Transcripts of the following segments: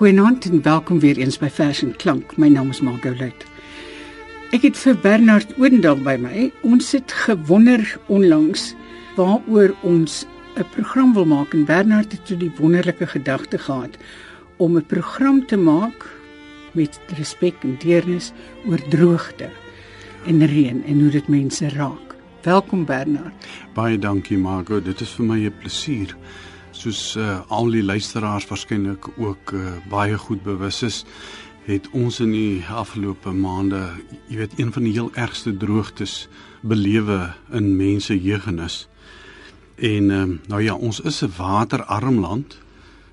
Goeienaand en welkom weer eens by Vers en Klank. My naam is Margot Luit. Ek het vir Bernard Oendal by my. Ons het gewonder onlangs waaroor ons 'n program wil maak en Bernard het toe die wonderlike gedagte gehad om 'n program te maak met respek en deernis oor droogte en reën en hoe dit mense raak. Welkom Bernard. Baie dankie Margot. Dit is vir my 'n plesier soos uh, al die luisteraars waarskynlik ook uh, baie goed bewus is, het ons in die afgelope maande, jy weet, een van die heel ergste droogtes belewe in mense jeugennis. En um, nou ja, ons is 'n waterarm land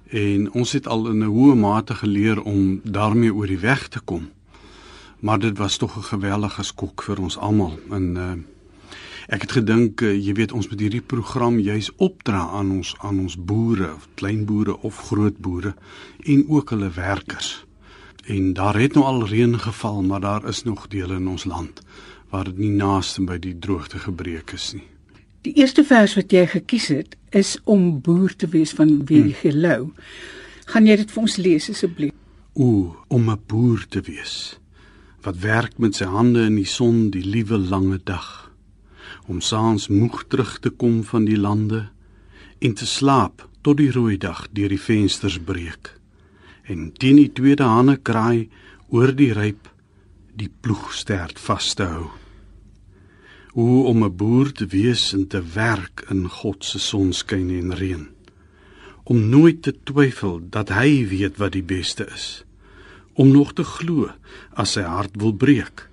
en ons het al in 'n hoë mate geleer om daarmee oor die weg te kom. Maar dit was tog 'n geweldige skok vir ons almal in uh, Ek het gedink uh, jy weet ons moet hierdie program juis opdra aan ons aan ons boere, klein boere of groot boere en ook hulle werkers. En daar het nou al reën geval, maar daar is nog dele in ons land waar dit nie naaste by die droogte gebreek is nie. Die eerste vers wat jy gekies het is om boer te wees van wie jy hmm. gelou. Gaan jy dit vir ons lees asseblief? O, om 'n boer te wees wat werk met sy hande in die son die liewe lange dag om saans moeg terug te kom van die lande en te slaap tot die rooi dag deur die vensters breek en teen die tweede hane kraai oor die ryp die ploeg sterk vas te hou. Hoe om 'n boer te wees en te werk in God se sonskyn en reën om nooit te twyfel dat hy weet wat die beste is om nog te glo as sy hart wil breek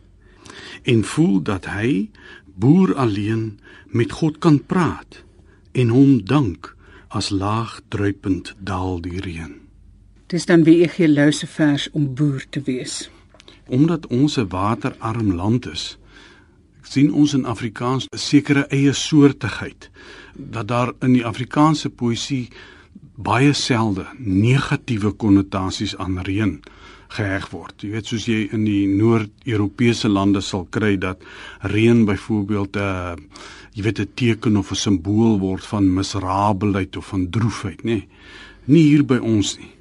en voel dat hy boer alleen met God kan praat en hom dank as laag druipend daal die reën. Dis dan wie ek hier lose vers om boer te wees. Omdat ons 'n waterarm land is, sien ons in Afrikaans 'n sekere eie soortigheid dat daar in die Afrikaanse poësie baie selde negatiewe konnotasies aan reën geheg word. Jy weet soos jy in die Noord-Europese lande sal kry dat reën byvoorbeeld 'n uh, jy weet 'n teken of 'n simbool word van miserabelheid of van droefheid, nê. Nee, nie hier by ons nie.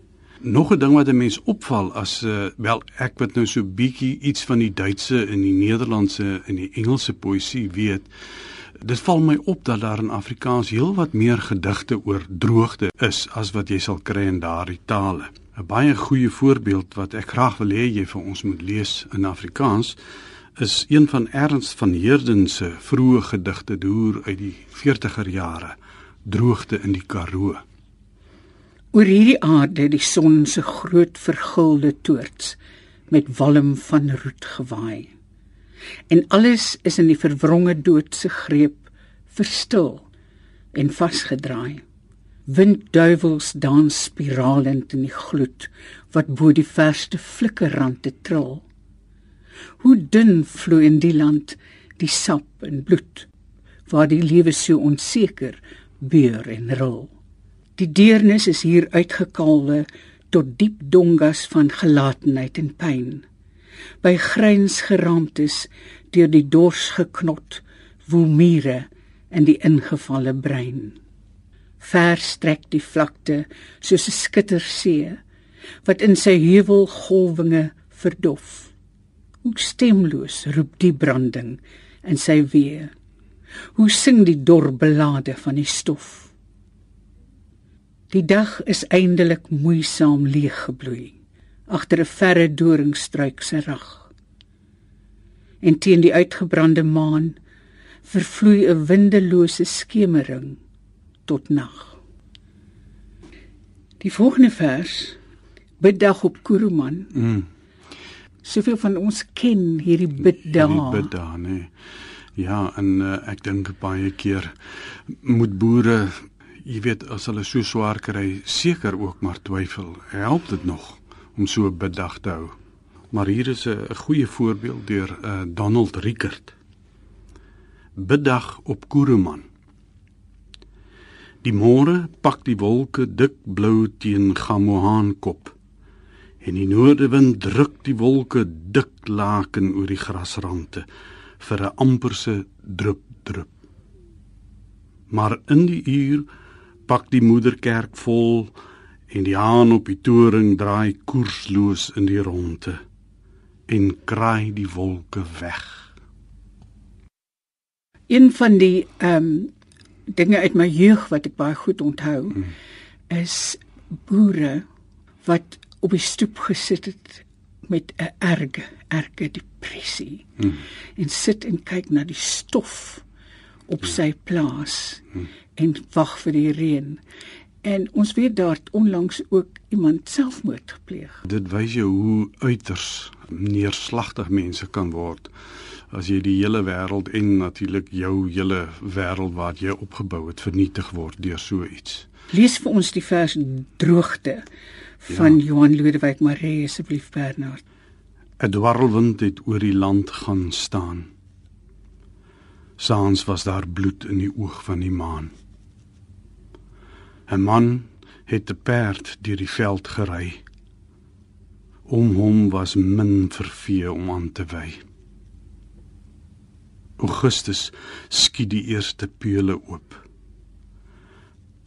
Nog 'n ding wat 'n mens opval as uh, wel ek wat nou so bietjie iets van die Duitse en die Nederlandse en die Engelse poësie weet, dit val my op dat daar in Afrikaans heelwat meer gedigte oor droogte is as wat jy sal kry in daardie tale. 'n baie goeie voorbeeld wat ek graag wil hê jy vir ons moet lees in Afrikaans is een van Ernst van Heerden se vroeë gedigte deur uit die 40er jare Droogte in die Karoo. Oor hierdie aarde die son se groot vergulde toorts met walm van roet gewaai. En alles is in die verwronge doodse greep verstil en vasgedraai. Windduivels dans spiralend in die gloed wat bo die verste flikkerrande trill. Hoe dun vloei in die land die sap en bloed waar die lewe so onseker beur en rol. Die deernis is hier uitgekalwe tot diep dongas van gelatenheid en pyn. By gryns geraamtes deur die dors geknot, woel mure in die ingevalle brein ver strek die vlakte soos 'n skittersee wat in sy heuwelgolwinge verdof. Hoe stemloos roep die branding in sy wee. Hoe sing die dor belade van die stof. Die dag is eindelik moeisaam leeg gebloei agter 'n verre doringstruik se rag. En teen die uitgebrande maan vervloei 'n windelose skemering tot nag. Die volgende vers biddag op Kuruman. Mm. Soveel van ons ken hierdie biddag. Hierdie biddag, nee. Ja, en uh, ek dink baie keer moet boere, jy weet, as hulle so swaar kry, seker ook maar twyfel. Help dit nog om so biddag te hou? Maar hier is 'n goeie voorbeeld deur uh, Donald Rickert. Biddag op Kuruman. Die môre pak die wolke dik blou teen Gamohan kop. En die noordewind druk die wolke dik laken oor die grasrande vir 'n amperse drup drup. Maar in die uur pak die moederkerk vol en die haan op die toring draai koersloos in die ronde en kraai die wolke weg. Een van die ehm um, dinge uit my jeug wat ek baie goed onthou mm. is boere wat op die stoep gesit het met 'n erge erge depressie mm. en sit en kyk na die stof op mm. sy plaas mm. en wag vir die reën En ons weet daar onlangs ook iemand selfmoord gepleeg. Dit wys jou hoe uiters neerslagtig mense kan word as jy die hele wêreld en natuurlik jou hele wêreld wat jy opgebou het vernietig word deur so iets. Lees vir ons die vers droogte van ja. Johan Lodewyk Maree asseblief Bernard. 'n Dwarrelwind het oor die land gaan staan. Saans was daar bloed in die oog van die maan. 'n Man het 'n perd deur die veld gery. Om hom was min vervee om aan te wy. Augustus skiet die eerste peule oop.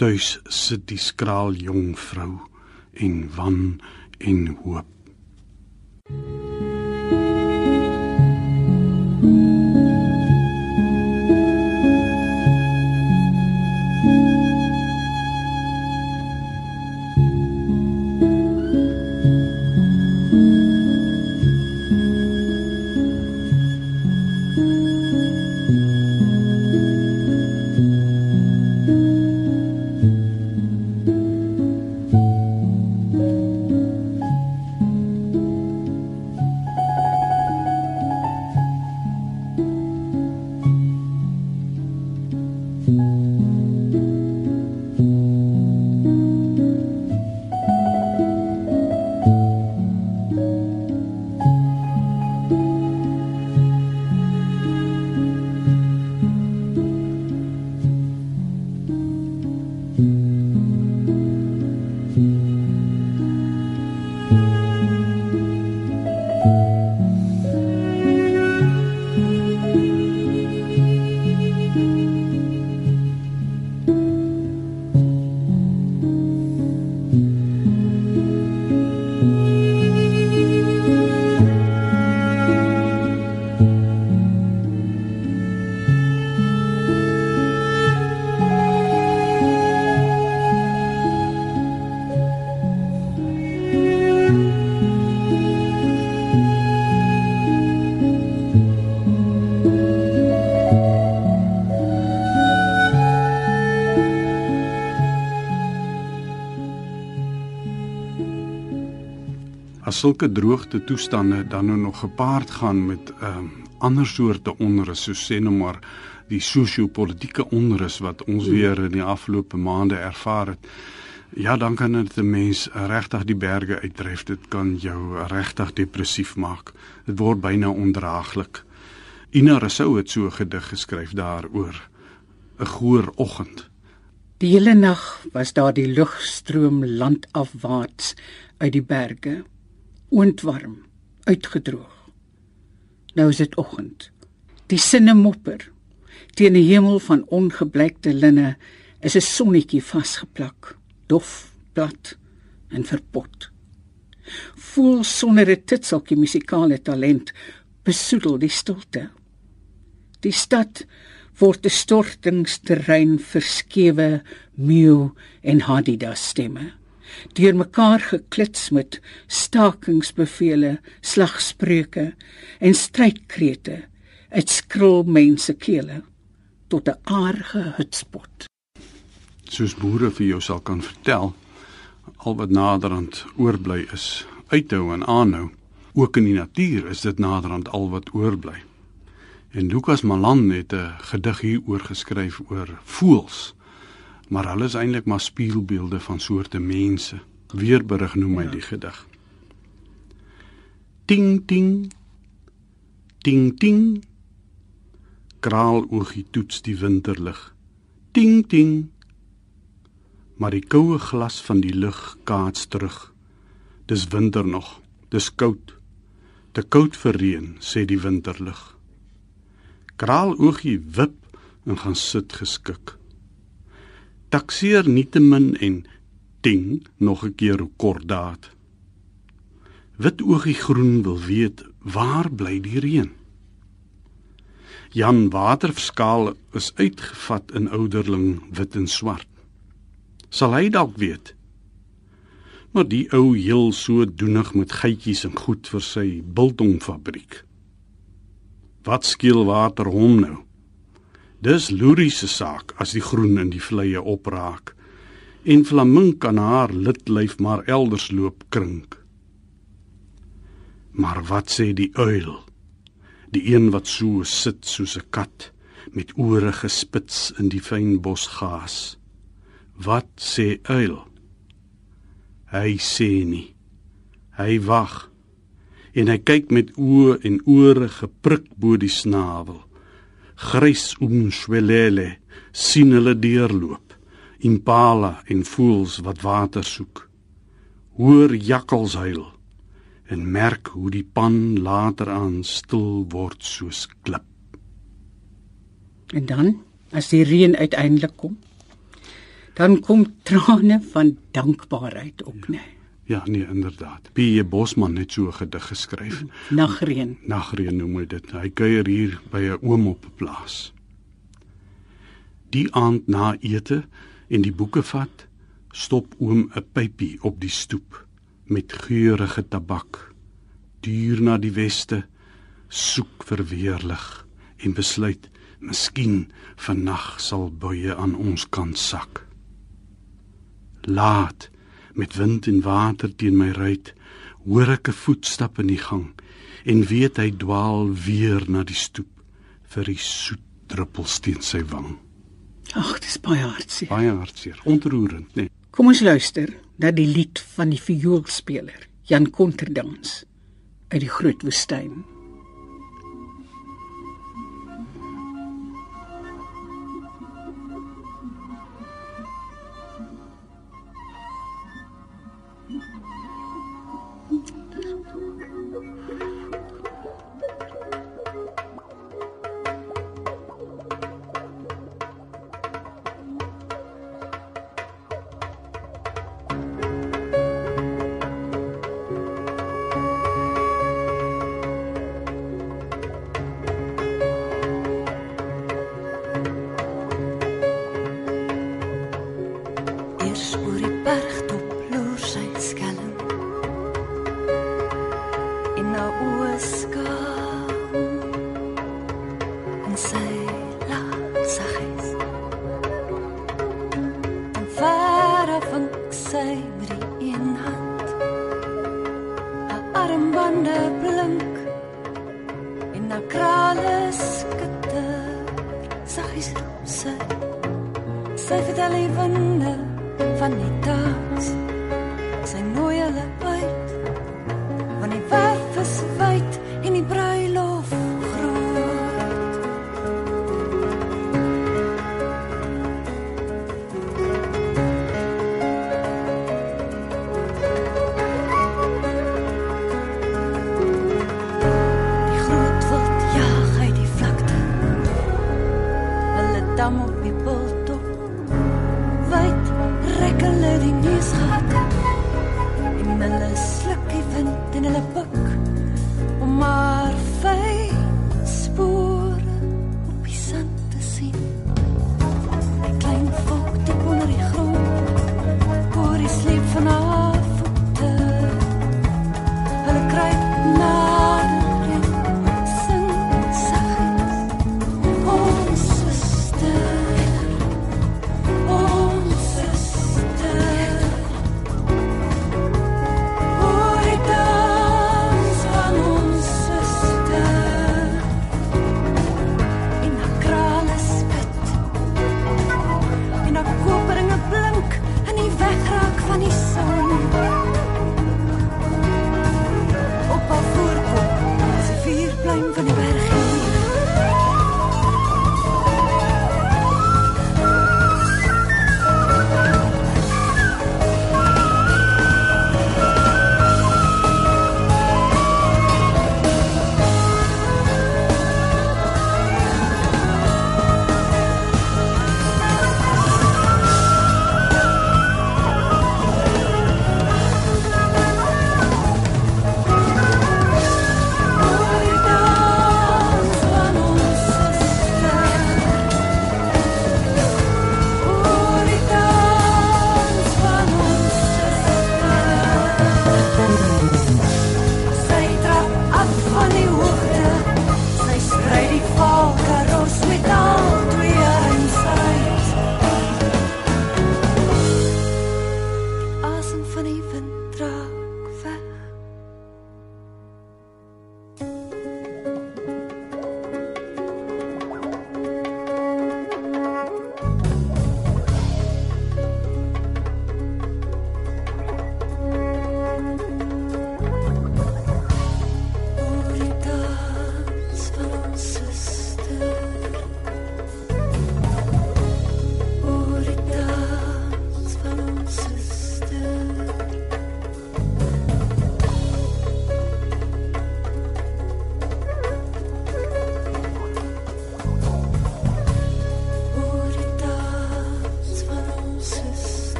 Tuis sit die skraal jong vrou en wan en hoop. as sulke droogte toestande dan nou nog gepaard gaan met 'n um, ander soorte onrus, so sê nou maar die sosio-politieke onrus wat ons hmm. weer in die afgelope maande ervaar het. Ja, dan kan dit 'n mens regtig die berge uitdryf. Dit kan jou regtig depressief maak. Dit word byna ondraaglik. Ina Rousseau het so 'n gedig geskryf daaroor. 'n Goeie oggend. Die hele nag was daar die lugstroom landafwaarts uit die berge oondwarm, uitgedroog. Nou is dit oggend. Die sinne mopper. Teen 'n hemel van ongebleikte linne is 'n sonnetjie vasgeplak, dof, plat en verpot. Voel sonder 'n titseltjie musikale talent besoedel die stilte. Die stad word 'n stortingsterrein vir skewe meeu en hadida stemme deur mekaar geklits met stakingsbevele, slagspreuke en strydkrete uit skril mense kele tot 'n aardige hutspot. Soos boere vir jou sal kan vertel, al wat naderhand oorbly is, uithou en aanhou. Ook in die natuur is dit naderhand al wat oorbly. En Lukas Malan het 'n gedig hier oor geskryf oor maar hulle is eintlik maar spieelbeelde van soorte mense. Weerberig noem hy ja. die gedig. Ting ting. Ting ting. Kraal oogie toets die winterlig. Ting ting. Maar die koue glas van die lug kaats terug. Dis winter nog. Dis koud. Te koud vir reën, sê die winterlig. Kraal oogie wip en gaan sit geskik takseer nietemin en ding nog 'n keer kordaat. Wit oogie groen wil weet waar bly die reën? Jan Waterskaal is uitgevat in ouderling wit en swart. Sal hy dalk weet? Maar die ou heel so doenig met geitjies en goed vir sy biltongfabriek. Wat skeel water hom nou? Dis Lurie se saak as die groen in die vleie opraak en Flaming kan haar lidlyf maar elders loop krink. Maar wat sê die uil? Die een wat so sit soos 'n kat met ore gespits in die fyn bosgaas. Wat sê uil? Hy sê nie. Hy wag. En hy kyk met oë en ore geprik bo die snavel. Grys omswelele sien hulle deurloop. Impala en voels wat water soek. Hoor jakkals huil en merk hoe die pan later aan stil word soos klip. En dan, as die reën uiteindelik kom, dan kom trane van dankbaarheid op, né? Ja, nee, inderdaad. P.J. Bosman het so 'n gedig geskryf. Nagreën. Nagreën noem hy dit. Hy kuier hier by 'n oom op 'n plaas. Die aand na ete en die boeke vat, stop oom 'n pypie op die stoep met geurende tabak duur na die weste soek vir weerlig en besluit miskien vannag sal buie aan ons kant sak laat met wind en water teen my ruit hoor ek 'n voetstap in die gang en weet hy dwaal weer na die stoep vir die soet druppels teen sy wang. Ag dis baie hartseer. Baie hartseer ontroerend nee Kom ons luister na die lied van die vioolspeler, Jan Konterdans uit die Groot Woestyn. oor die berg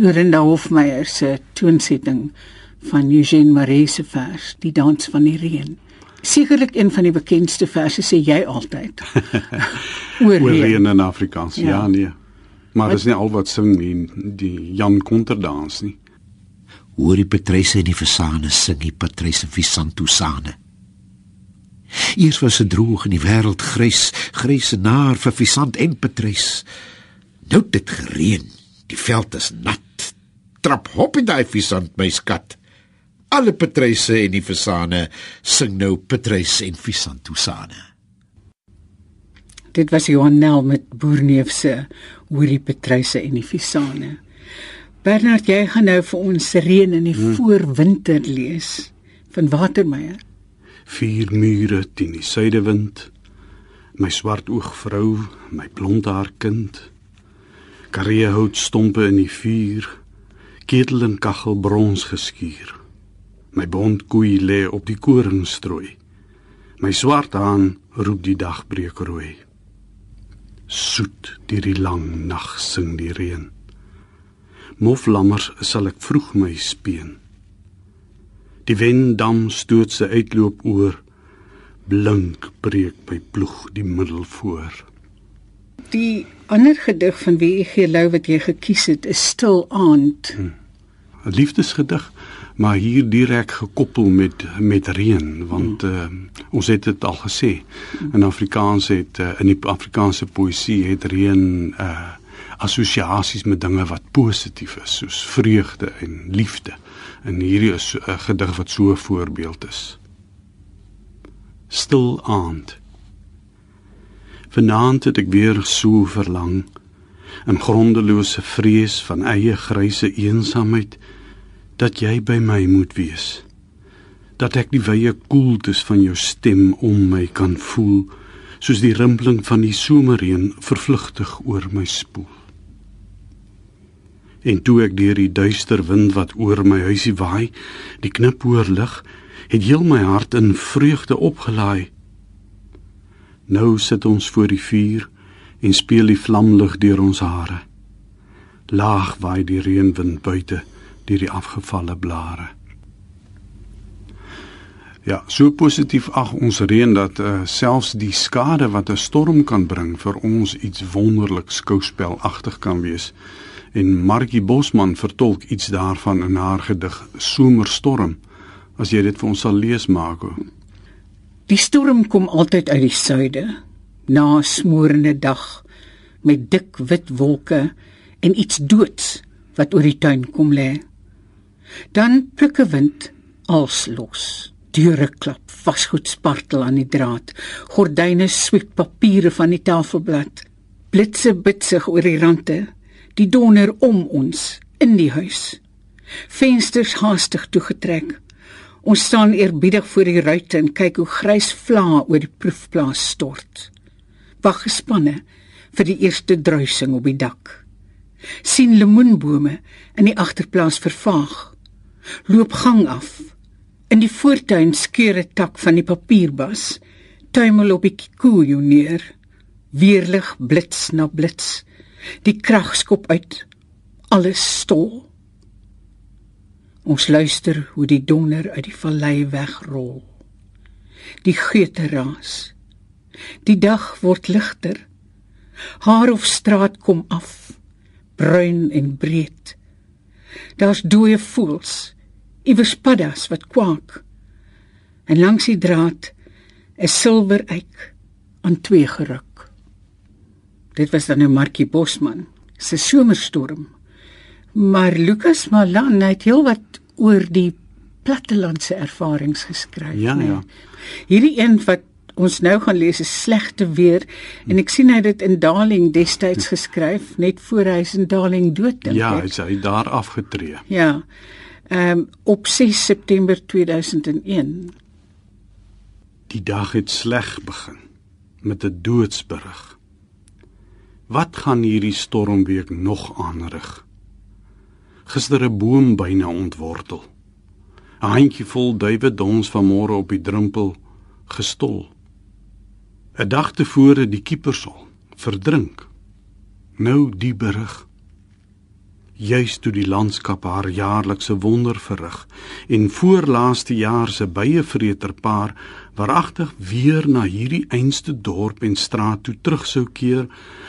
Lorinda Hofmeyer se toonsetting van Eugene Maree se vers Die dans van die reën. Sekerlik een van die bekendste verse sê jy altyd. Oor reën in Afrikaans. Ja, ja nee. Maar dis nie al wat sing nie die Jan Konterdans nie. Hoor die Patrice en die Fasane sing die Patrice Visantusane. Eers was dit droog in die wêreld grys, grys naar vir Visant en Patrice. Nou dit gereën. Die veld is nat. Trap hop in daai Visant my skat. Alle Patrice en die Fasane sing nou Patrice en Visantusane. Dit was Johan Nel met Boerneef se Hoorie Patryse en die Fisane. Bernard, jy gaan nou vir ons reën in die hmm. voorwinter lees van Watermeyer. Vier mure teen die suidewind. My swart oog vrou, my blond haar kind. Karee hout stompe in die vuur. Ketel en kaggel brons geskuur. My bond koei lê op die koringstrooi. My swart haan roep die dagbreek rooi soet deur die lang nag sing die reën. Moflammers sal ek vroeg my speen. Die windam stoot sy uitloop oor blink breek by ploeg die middel voor. Die ander gedig van wie ek gelou wat jy gekies het is Stil aand. hmm. Liefdesgedig maar hier direk gekoppel met met reën want uh, ons het dit al gesê. In Afrikaans het uh, in die Afrikaanse poësie het reën uh assosiasies met dinge wat positief is soos vreugde en liefde. En hierdie is 'n uh, gedig wat so 'n voorbeeld is. Stil aand. Vanaand het ek weer so verlang 'n grondelose vrees van eie gryse eensaamheid dat jy by my moet wees. Dat ek die wye koeltes van jou stem om my kan voel, soos die rimpeling van die somerreën vervlugtig oor my spoel. En toe ek deur die duister wind wat oor my huisie waai, die knip hoor lig, het heel my hart in vreugde opgelaai. Nou sit ons voor die vuur en speel die vlamlig deur ons hare. Laag waai die reënwind buite deur die afgevalle blare. Ja, so positief ag ons reën dat uh, selfs die skade wat 'n storm kan bring vir ons iets wonderlik skouspelagtig kan wees. En Margie Bosman vertolk iets daarvan in haar gedig Somerstorm. As jy dit vir ons sal lees, Margo. Die storm kom altyd uit die suide, na 'n smorende dag met dik wit wolke en iets doods wat oor die tuin kom lê. Dan plukke wind als los. Deure klap, vasgoed spartel aan die draad. Gordyne swiep papiere van die tafelblad. Blitse bitsig oor die rande. Die donder om ons in die huis. Vensters haastig toegetrek. Ons staan eerbiedig voor die ruitte en kyk hoe grys vlae oor die proefplaas stort. Wag gespanne vir die eerste druising op die dak. sien lemoenbome in die agterplaas vervaag loop gang af. In die voortuin skeur 'n tak van die papierbas, tuimel op die kikoe neer. Weerlig blits na blits. Die krag skop uit. Alles stol. Ons luister hoe die donder uit die vallei wegrol. Die geute raas. Die dag word ligter. Haar of straat kom af, bruin en breed. Daar's dooie voels iewers paddas wat kwak. En langs die draad 'n silwer eik aan twee geruk. Dit was dan nou Markie Bosman se somerstorm. Maar Lucas Malan het heelwat oor die plattelandse ervarings geskryf, ja, nee. ja. Hierdie een wat ons nou gaan lees is slegte weer en ek sien hy dit in Darling destyds geskryf net voor hy in Darling dood dink ja, ek. Ja, hy het daar afgetree. Ja um, op 6 September 2001. Die dag het sleg begin met 'n doodsberig. Wat gaan hierdie stormweek nog aanrig? Gister 'n boom byna ontwortel. 'n Handjievol duwe dons vanmôre op die drempel gestol. 'n Dag tevore die kiepersol verdrink. Nou die berig. juis toe die landskap haar jaarlikse wonder verrig en voorlaaste jaar se byevreter paar waaragtig weer na hierdie einste dorp en straat toe terug sou keer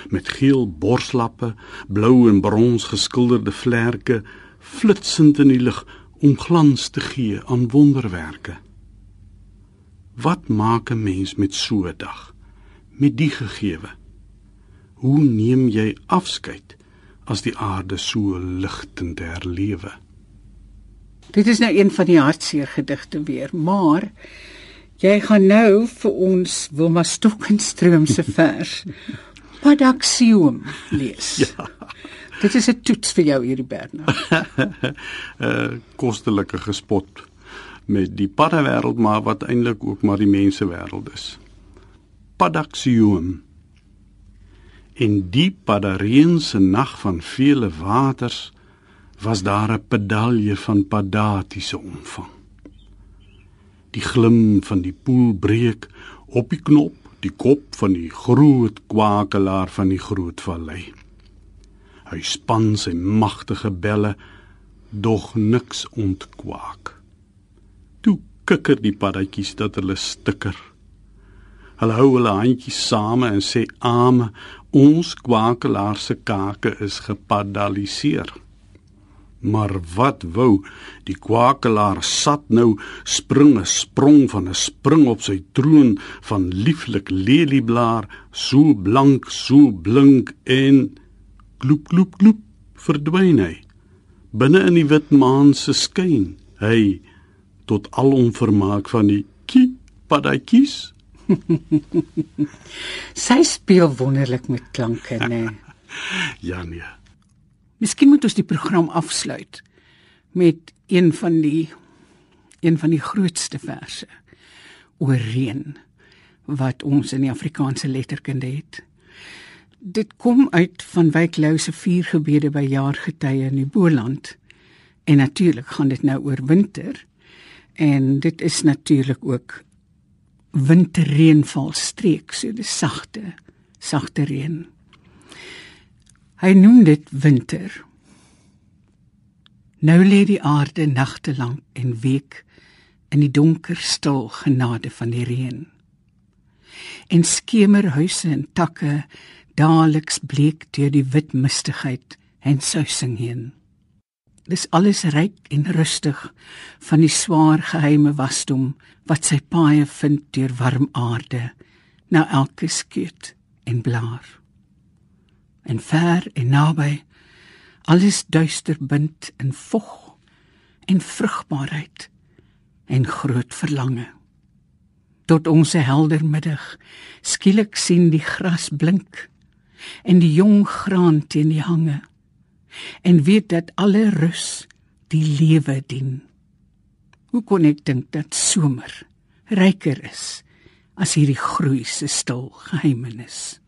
met geel borslappe, blou en brons geskilderde vlerke flitsend in die lug om glans te gee aan wonderwerke. Wat maak 'n mens met so 'n dag? Met die gegewe. Hoe neem jy afskeid? as die aarde so ligtend herlewe. Dit is nou een van die hartseer gedigte weer, maar jy gaan nou vir ons Wilma Stokenstroom se vers Padaxium lees. Ja. Dit is 'n toets vir jou hierdie Bernard. 'n uh, Kostelike gespot met die paddewêreld maar wat eintlik ook maar die mense wêreld is. Padaxium En diep Padareen se nag van vele waters was daar 'n pedalje van padatiese omvang. Die glim van die poel breek op die knop, die kop van die groot kwakelaar van die groot vallei. Hy span sy magtige belle, dog niks ontkwaak. Toe kikker die paddatjies dat hulle stikker. Hulle hou hulle handjies same en sê ame Ons kwakelaar se kake is gepadaliseer. Maar wat wou die kwakelaar sat nou spring 'n sprong van 'n spring op sy troon van lieflik lelieblaar so blank so blink en gloep gloep gloep verdwyn hy binne in die wit maan se skyn hy tot alom vermaak van die kie padatjies Sy speel wonderlik met klanke, né? Nee. ja nee. Miskien moet ons die program afsluit met een van die een van die grootste verse oor reën wat ons in die Afrikaanse letterkunde het. Dit kom uit van Wyk Lou se vier gebede by jaargetye in die Boland. En natuurlik gaan dit nou oor winter en dit is natuurlik ook winterreënval streek, so die sagte, sagte reën. Hy noem dit winter. Nou lê die aarde nagte lank en week in die donker stil genade van die reën. En skemerhuise en takke daaliks bleek deur die wit mistigheid en suising heen. Dis alles ryk en rustig van die swaar geheime wasdom wat sy paaie vind deur warm aarde na elke skiet en blaar. En ver en naby alles duister bind in vog en vrugbaarheid en groot verlange. Tot ons helder middag skielik sien die gras blink en die jong graan teen die hange en weet dat alle rus die lewe dien. Hoe kon ek dink dat somer ryker is as hierdie groei se stil geheimenis?